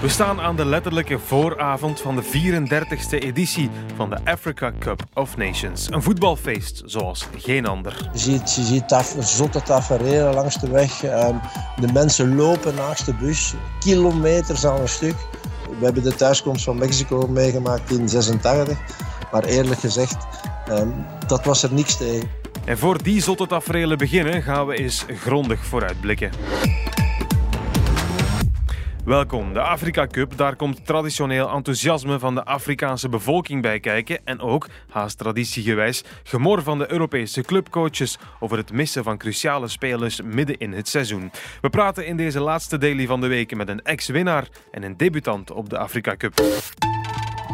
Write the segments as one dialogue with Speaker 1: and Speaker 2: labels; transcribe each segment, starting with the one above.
Speaker 1: We staan aan de letterlijke vooravond van de 34e editie van de Africa Cup of Nations. Een voetbalfeest zoals geen ander.
Speaker 2: Je ziet, je ziet taf, zotte tafereelen langs de weg. Ehm, de mensen lopen naast de bus, kilometers aan een stuk. We hebben de thuiskomst van Mexico meegemaakt in 86. Maar eerlijk gezegd, ehm, dat was er niks tegen.
Speaker 1: En voor die zotte tafereelen beginnen gaan we eens grondig vooruitblikken. Welkom, de Afrika Cup. Daar komt traditioneel enthousiasme van de Afrikaanse bevolking bij kijken. En ook, haast traditiegewijs, gemor van de Europese clubcoaches over het missen van cruciale spelers midden in het seizoen. We praten in deze laatste daily van de week met een ex-winnaar en een debutant op de Afrika Cup.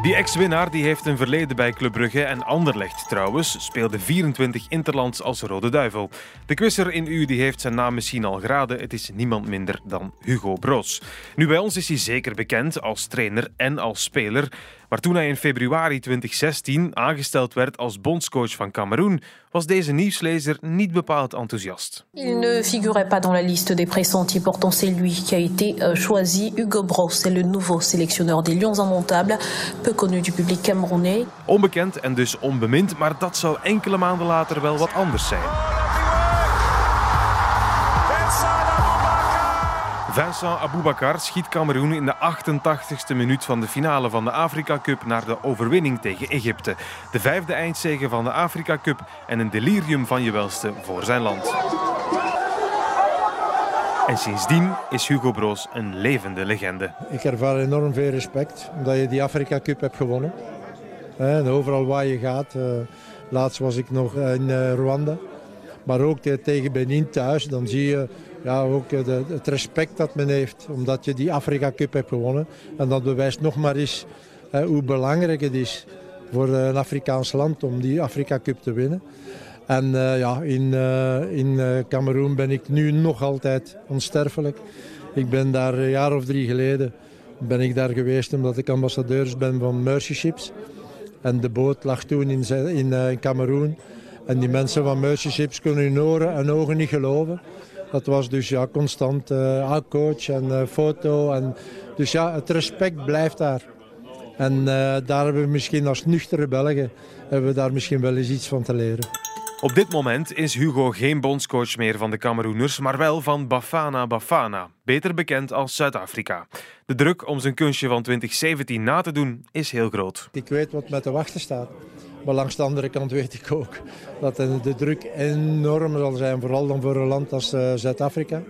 Speaker 1: Die ex-winnaar die heeft een verleden bij Club Brugge en Anderlecht trouwens. Speelde 24 interlands als Rode Duivel. De quizzer in u die heeft zijn naam misschien al geraden. Het is niemand minder dan Hugo Broos. Nu bij ons is hij zeker bekend als trainer en als speler. Maar toen hij in februari 2016 aangesteld werd als bondscoach van Cameroen, was deze nieuwslezer niet bepaald enthousiast.
Speaker 3: Il ne figurait pas dans la liste des pressentis, pourtant c'est lui qui a été euh, choisi. Hugo Broos est le nouveau sélectionneur des Lions Indomptables, peu connu du public camerounais.
Speaker 1: Onbekend en dus onbemind, maar dat zou enkele maanden later wel wat anders zijn. Vincent Aboubakar schiet Cameroen in de 88ste minuut van de finale van de Afrika Cup naar de overwinning tegen Egypte. De vijfde eindzege van de Afrika Cup en een delirium van je welste voor zijn land. En sindsdien is Hugo Broos een levende legende.
Speaker 4: Ik ervaar enorm veel respect omdat je die Afrika Cup hebt gewonnen. En overal waar je gaat. eh, Laatst was ik nog in eh, Rwanda. Maar ook te- tegen Benin thuis. Dan zie je ja, ook eh, het respect dat men heeft. Omdat je die Afrika Cup hebt gewonnen. En dat bewijst nog maar eens eh, hoe belangrijk het is voor eh, een Afrikaans land om die Afrika Cup te winnen. En eh, ja, in, eh, in Cameroen ben ik nu nog altijd onsterfelijk. Ik ben daar een jaar of drie geleden ben ik daar geweest omdat ik ambassadeur ben van Mercy Ships. En de boot lag toen in, in, in Cameroen. En die mensen van Mercy Ships kunnen hun oren en ogen niet geloven. Dat was dus ja, constant ah, coach en eh, foto. En, dus ja, het respect blijft daar. En eh, daar hebben we misschien als nuchtere Belgen hebben we daar misschien wel eens iets van te leren.
Speaker 1: Op dit moment is Hugo geen bondscoach meer van de Cameroeners, maar wel van Bafana Bafana, beter bekend als Zuid-Afrika. De druk om zijn kunstje van 2017 na te doen is heel groot.
Speaker 4: Ik weet wat met te wachten staat. Maar langs de andere kant weet ik ook dat de druk enorm zal zijn, vooral dan voor een land als eh, Zuid-Afrika.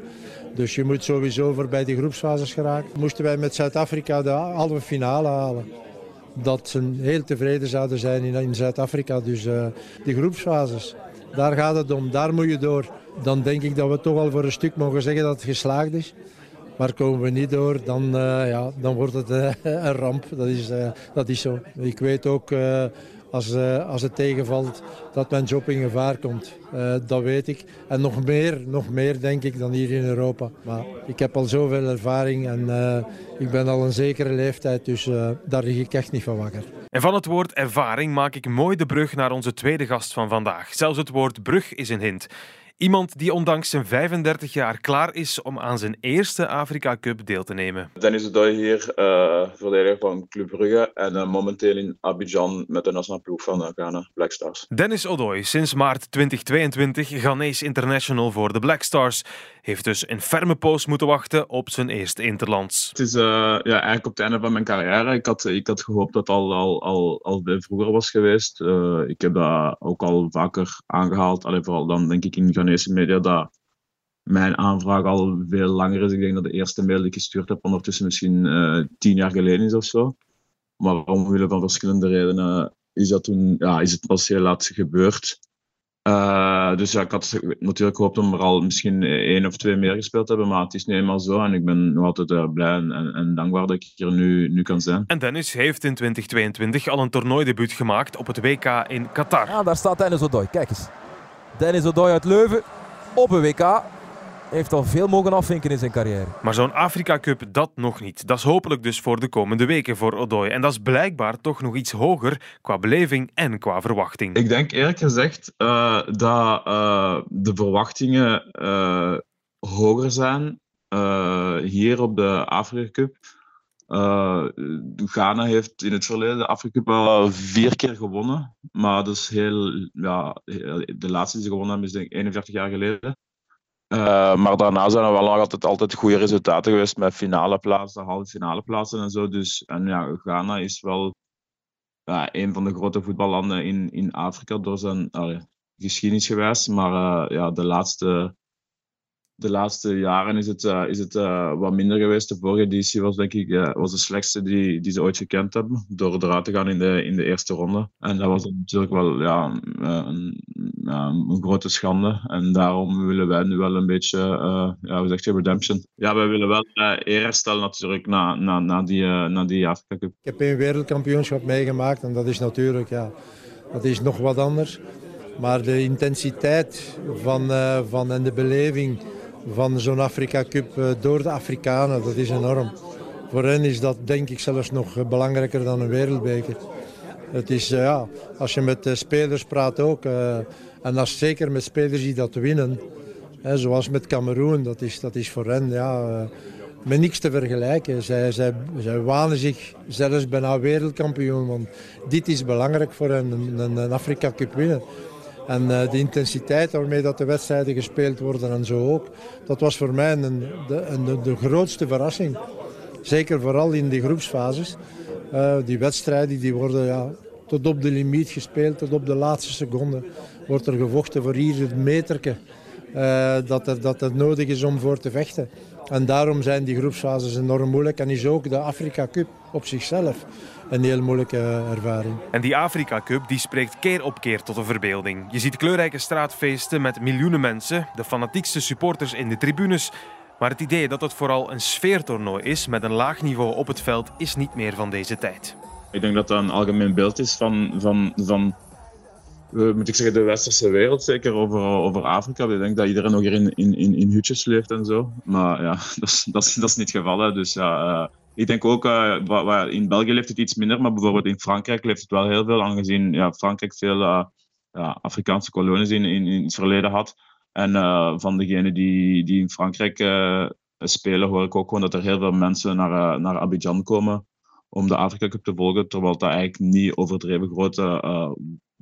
Speaker 4: Dus je moet sowieso voorbij die groepsfases geraken. Moesten wij met Zuid-Afrika de halve finale halen, dat ze heel tevreden zouden zijn in, Zuid-Afrika. Dus eh, die groepsfases, daar gaat het om, daar moet je door. Dan denk ik dat we toch al voor een stuk mogen zeggen dat het geslaagd is. Maar komen we niet door, dan, eh, ja, dan wordt het een ramp. Dat is, dat is zo. Ik weet ook, als, eh, als het tegenvalt, dat mijn job in gevaar komt. Eh, dat weet ik. En nog meer, nog meer denk ik dan hier in Europa. Maar ik heb al zoveel ervaring en eh, ik ben al een zekere leeftijd, dus daar lig ik echt niet van wakker.
Speaker 1: En van het woord ervaring maak ik mooi de brug naar onze tweede gast van vandaag. Zelfs het woord brug is een hint. Iemand die ondanks zijn 35 jaar klaar is om aan zijn eerste Afrika Cup deel te nemen.
Speaker 5: Dennis de hier, eh, verdediger van Club Brugge en eh, momenteel in Abidjan met de nationale ploeg van eh, Ghana, Black Stars.
Speaker 1: Dennis Odoi, sinds maart 2022 Ghanese international voor de Black Stars, heeft dus een ferme poos moeten wachten op zijn eerste interlands.
Speaker 5: Het is eh, ja, eigenlijk op het einde van mijn carrière. Ik had, ik had gehoopt dat het al, al, al, al vroeger was geweest. Eh, ik heb dat ook al vaker aangehaald. Alleen vooral dan denk ik in Ghanese media dat mijn aanvraag al veel langer is. Ik denk dat de eerste mail die ik gestuurd heb ondertussen misschien eh, tien jaar geleden is of zo. Maar omwille van verschillende redenen is, dat toen, ja, is het pas heel laat gebeurd. Eh, dus ja, ik had natuurlijk gehoopt om er al misschien één of twee meer gespeeld te hebben, maar het is nu eenmaal zo en ik ben nog altijd eh, blij en, en, dankbaar dat ik hier nu, nu kan zijn.
Speaker 1: En Dennis heeft in 2022 al een toernooidebuut gemaakt op het WK in Qatar.
Speaker 6: Ah, daar staat Dennis Odoi. Kijk eens. Dennis Odoi uit Leuven op een WK. Heeft al veel mogen afvinken in zijn carrière.
Speaker 1: Maar zo'n Afrika Cup, dat nog niet. Dat is hopelijk dus voor de komende weken voor Odoi. En dat is blijkbaar toch nog iets hoger qua beleving en qua verwachting.
Speaker 5: Ik denk eerlijk gezegd eh, dat eh, de verwachtingen eh, hoger zijn eh, hier op de Afrika Cup Ghana heeft in het verleden de Afrika Cup al vier keer gewonnen. Maar dat is heel, ja, de laatste die ze gewonnen hebben is denk ik 41 jaar geleden. Maar daarna zijn er wel altijd, altijd goede resultaten geweest met finale plaatsen, halve finale plaatsen en zo. Dus, en ja, Ghana is wel een van de grote voetballanden in, in Afrika door zijn geschiedenis geweest. Maar ja, de laatste de laatste jaren is het, uh, is het wat minder geweest. De vorige editie was denk ik was de slechtste die, die ze ooit gekend hebben. Door eruit te gaan in de, in de eerste ronde. En dat was natuurlijk wel ja, een, een, grote schande. En daarom willen wij nu wel een beetje, ja, hoe zeg redemption. Ja, wij willen wel eer herstellen natuurlijk na, na, na, die, na die Afrika Cup.
Speaker 4: Ik heb een wereldkampioenschap meegemaakt en dat is natuurlijk, ja, dat is nog wat anders. Maar de intensiteit van, van en de beleving van zo'n Afrika Cup eh, door de Afrikanen. Dat is enorm. Voor hen is dat denk ik zelfs nog eh, belangrijker dan een wereldbeker. Het is, eh, ja, als je met spelers praat ook, en als zeker met spelers die dat winnen, zoals met Cameroen, dat is, dat is voor hen ja, met niks te vergelijken. Zij, zij, zij wanen zich zelfs bijna wereldkampioen, want dit is belangrijk voor hen, een, een Afrika Cup winnen. En uh, de intensiteit waarmee dat de wedstrijden gespeeld worden en zo ook, dat was voor mij een, de, de grootste verrassing. Zeker vooral in die groepsfases. Uh, die wedstrijden die worden ja, tot op de limiet gespeeld, tot op de laatste seconde wordt er gevochten voor hier het meterke uh, dat, er, dat het nodig is om voor te vechten. En daarom zijn die groepsfases enorm moeilijk en is ook de Afrika Cup op zichzelf een heel moeilijke ervaring.
Speaker 1: En die Afrika Cup die spreekt keer op keer tot de verbeelding. Je ziet kleurrijke straatfeesten met miljoenen mensen, de fanatiekste supporters in de tribunes. Maar het idee dat het vooral een sfeertoernooi is met een laag niveau op het veld is niet meer van deze tijd.
Speaker 5: Ik denk dat dat een algemeen beeld is van, van, van moet ik zeggen, de westerse wereld, zeker over, over Afrika. Ik denk dat iedereen nog hier in, in, in, hutjes leeft en zo. Maar ja, dat is, dat is, dat is niet het geval. Dus ja, uh, ik denk ook, uh, in België leeft het iets minder, maar bijvoorbeeld in Frankrijk leeft het wel heel veel, aangezien ja, Frankrijk veel uh, ja, Afrikaanse kolonies in, in, in, het verleden had. En van degenen die, die in Frankrijk spelen, hoor ik ook gewoon dat er heel veel mensen naar, naar Abidjan komen om de Afrika Cup te volgen, terwijl dat eigenlijk niet overdreven grote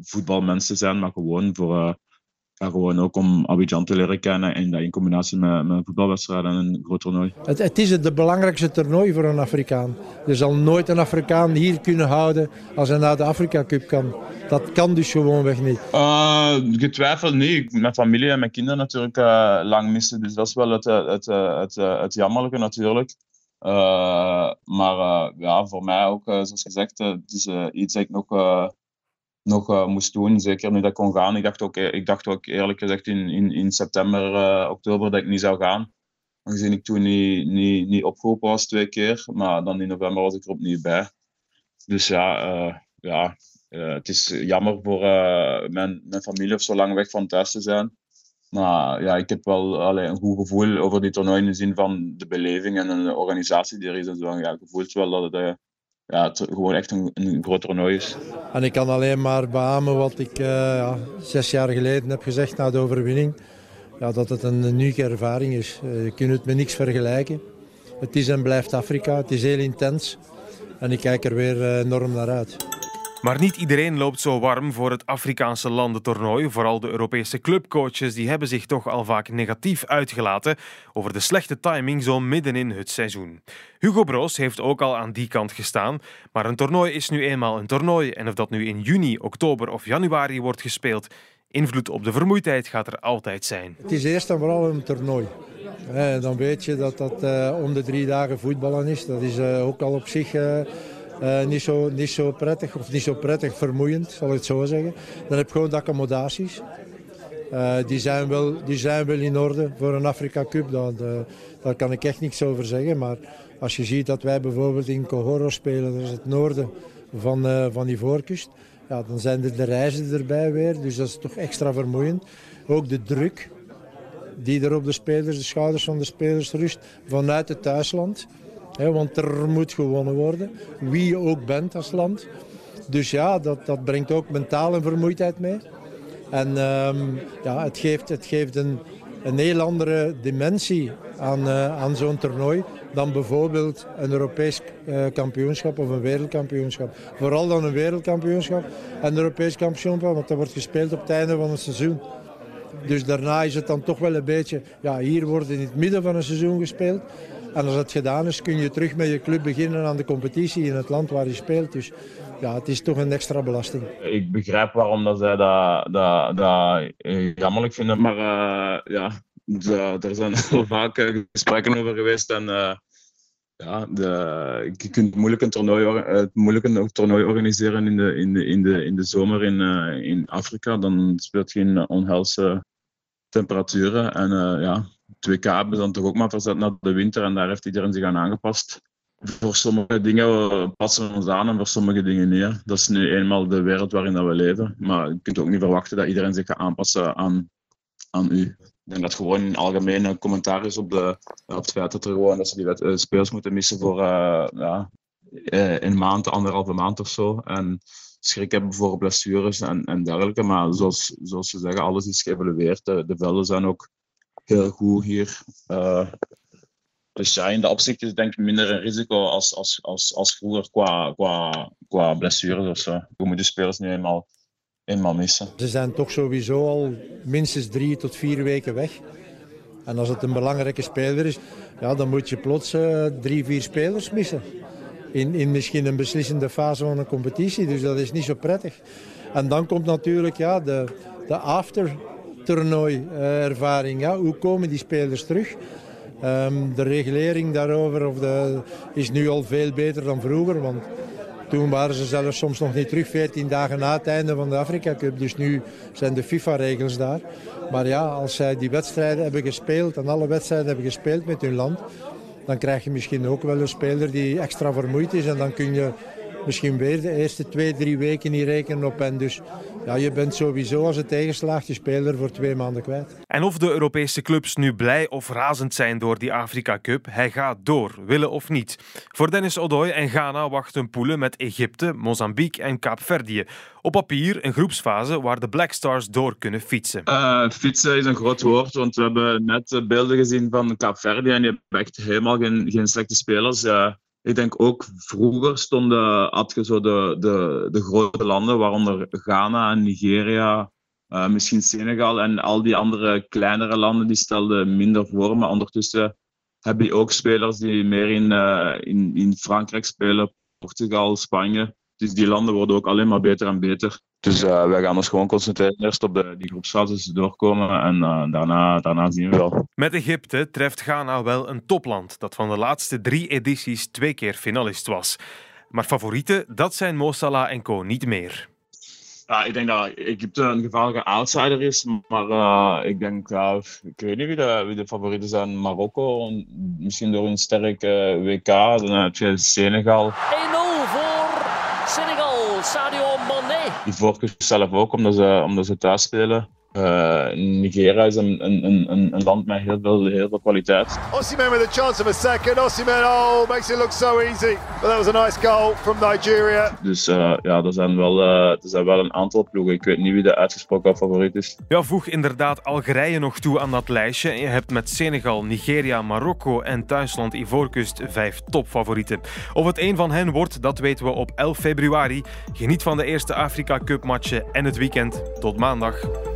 Speaker 5: voetbalmensen zijn, maar gewoon voor uh, gewoon ook om Abidjan te leren kennen en dat in combinatie met, met voetbalwedstrijden en een groot toernooi.
Speaker 4: Het, het is het belangrijkste toernooi voor een Afrikaan. Er zal nooit een Afrikaan hier kunnen houden als hij naar de Afrika Cup kan. Dat kan dus gewoonweg niet.
Speaker 5: Uh, getwijfeld niet. Mijn familie en mijn kinderen natuurlijk uh, lang missen. Dus dat is wel het, het, het, het, het jammerlijke natuurlijk. Uh, maar ja, voor mij ook, zoals gezegd, het is iets dat ik nog nog moest doen. Zeker nu dat kon gaan. Ik dacht ook, eh, ik dacht ook eerlijk gezegd in, in, in september, oktober dat ik niet zou gaan. Aangezien ik toen niet, niet, niet opgeroepen was twee keer. Maar dan in november was ik er opnieuw bij. Dus ja, ja het is jammer voor mijn, mijn familie of zo lang weg van thuis te zijn. Maar ja, ik heb wel allee, een goed gevoel over die toernooi in de zin van de beleving en de organisatie die er is en zo. Ja, ik voel wel dat het ja, het gewoon echt een, groot toernooi is.
Speaker 4: En ik kan alleen maar beamen wat ik uh, ja, zes jaar geleden heb gezegd na de overwinning. Ja, dat het een unieke ervaring is. Uh, je kunt het met niks vergelijken. Het is en blijft Afrika. Het is heel intens. En ik kijk er weer enorm naar uit.
Speaker 1: Maar niet iedereen loopt zo warm voor het Afrikaanse landentoernooi. Vooral de Europese clubcoaches die hebben zich toch al vaak negatief uitgelaten over de slechte timing zo midden in het seizoen. Hugo Broos heeft ook al aan die kant gestaan. Maar een toernooi is nu eenmaal een toernooi. En of dat nu in juni, oktober of januari wordt gespeeld, invloed op de vermoeidheid gaat er altijd zijn.
Speaker 4: Het is eerst en vooral een toernooi. dan weet je dat dat uh, om de drie dagen voetballen is. Dat is uh, ook al op zich uh, niet, zo, niet zo prettig, of niet zo prettig, vermoeiend, zal ik het zo zeggen. Dan heb je gewoon de accommodaties. Uh, die, zijn wel, die zijn wel in orde voor een Afrika Cup, daar, daar kan ik echt niks over zeggen. Maar als je ziet dat wij bijvoorbeeld in Kohoro spelen, dat is het noorden van, van die voorkust, ja, dan zijn er de reizen erbij weer, dus dat is toch extra vermoeiend. Ook de druk die er op de spelers, de schouders van de spelers rust vanuit het thuisland want er moet gewonnen worden, wie je ook bent als land. Dus ja, dat, dat brengt ook mentale vermoeidheid mee. En ehm, ja, het geeft, het geeft een, een heel andere dimensie aan, uh, aan zo'n toernooi. dan bijvoorbeeld een Europees uh, kampioenschap of een wereldkampioenschap. Vooral dan een wereldkampioenschap en een Europees kampioenschap, want dat wordt gespeeld op het einde van het seizoen. Dus daarna is het dan toch wel een beetje, ja, hier wordt in het midden van een seizoen gespeeld. En als dat gedaan is, kun je terug met je club beginnen aan de competitie in het land waar je speelt. Dus ja, het is toch een extra belasting.
Speaker 5: Ik begrijp waarom dat zij dat, dat, eh, jammerlijk vinden, maar uh, ja, er zijn heel vaak eh, gesprekken over geweest. En ja, de, je kunt moeilijk een toernooi, moeilijk een toernooi organiseren in de, in de, in de, in de zomer in, in Afrika. Dan speelt je in onhelse temperaturen. En ja, 2K hebben dan toch ook maar verzet naar de winter en daar heeft iedereen zich aan aangepast. Voor sommige dingen passen we ons aan en voor sommige dingen niet. Dat is nu eenmaal de wereld waarin we leven. Maar je kunt ook niet verwachten dat iedereen zich gaat aanpassen aan, aan u. Ik denk dat gewoon een algemene commentaar is op, de, op het feit dat, gewoon, dat ze die uh, speels moeten missen voor uh, ja, een maand, anderhalve maand of zo. En schrik hebben voor blessures en, en dergelijke. Maar zoals, zoals ze zeggen, alles is geëvalueerd. De velden zijn ook heel goed hier. Uh, dus ja, in dat opzicht is denk ik minder een risico als, als, als, als vroeger qua, qua, qua blessures of zo. De spelers nu eenmaal, eenmaal missen.
Speaker 4: Ze zijn toch sowieso al minstens drie tot vier weken weg. En als het een belangrijke speler is, ja, dan moet je plots uh, drie, vier spelers missen. In, in misschien een beslissende fase van een competitie. Dus dat is niet zo prettig. En dan komt natuurlijk ja, de, de after toernooiervaring. Ja, hoe komen die spelers terug? Um, de regulering daarover of de, is nu al veel beter dan vroeger. Want toen waren ze zelfs soms nog niet terug, 14 dagen na het einde van de Afrika Cup. Dus nu zijn de FIFA-regels daar. Maar ja, als zij die wedstrijden hebben gespeeld en alle wedstrijden hebben gespeeld met hun land, dan krijg je misschien ook wel een speler die extra vermoeid is. En dan kun je misschien weer de eerste twee, drie weken niet rekenen op hen. Dus ja, je bent sowieso als het tegenslaagt je speler voor twee maanden kwijt.
Speaker 1: En of de Europese clubs nu blij of razend zijn door die Afrika Cup, hij gaat door, willen of niet. Voor Dennis Odoi en Ghana wachten poelen met Egypte, Mozambique en Kaapverdië. Op papier een groepsfase waar de Black Stars door kunnen fietsen.
Speaker 5: Uh, fietsen is een groot woord, want we hebben net beelden gezien van Kaapverdië en je hebt echt helemaal geen, geen slechte spelers. Uh, ik denk ook vroeger stonden, had je zo de, de, de grote landen, waaronder Ghana en Nigeria, uh, misschien Senegal en al die andere kleinere landen, die stelden minder voor. Maar ondertussen heb je ook spelers die meer in, uh, in, in Frankrijk spelen, Portugal, Spanje. Dus die landen worden ook alleen maar beter en beter. Dus uh, wij gaan ons gewoon concentreren eerst op de, die groepsfases doorkomen en uh, daarna, daarna zien we wel.
Speaker 1: Met Egypte treft Ghana wel een topland dat van de laatste drie edities twee keer finalist was. Maar favorieten, dat zijn Mo Salah en co niet meer.
Speaker 5: Ja, ik denk dat Egypte een gevaarlijke outsider is, maar uh, ik denk, ja, ik weet niet wie de, wie de favorieten zijn. Marokko, misschien door een sterke WK, dan heb je Senegal. 1-0
Speaker 7: voor Senegal, Sadio Mané.
Speaker 5: Die voorkeur zelf ook, omdat ze, omdat ze thuis spelen. Uh, Nigeria is een, een, een, een, land met heel veel, heel veel kwaliteit.
Speaker 8: Osimhen with a chance of a second. Osimhen, oh, makes it look so easy. But that was a nice goal from Nigeria.
Speaker 5: Dus uh, ja, er zijn, wel, uh, er zijn wel een aantal ploegen. Ik weet niet wie de uitgesproken favoriet is.
Speaker 1: Ja, voeg inderdaad Algerije nog toe aan dat lijstje. Je hebt met Senegal, Nigeria, Marokko en thuisland Ivoorkust vijf topfavorieten. Of het een van hen wordt, dat weten we op 11 februari. Geniet van de eerste Afrika Cup matchen en het weekend. Tot maandag.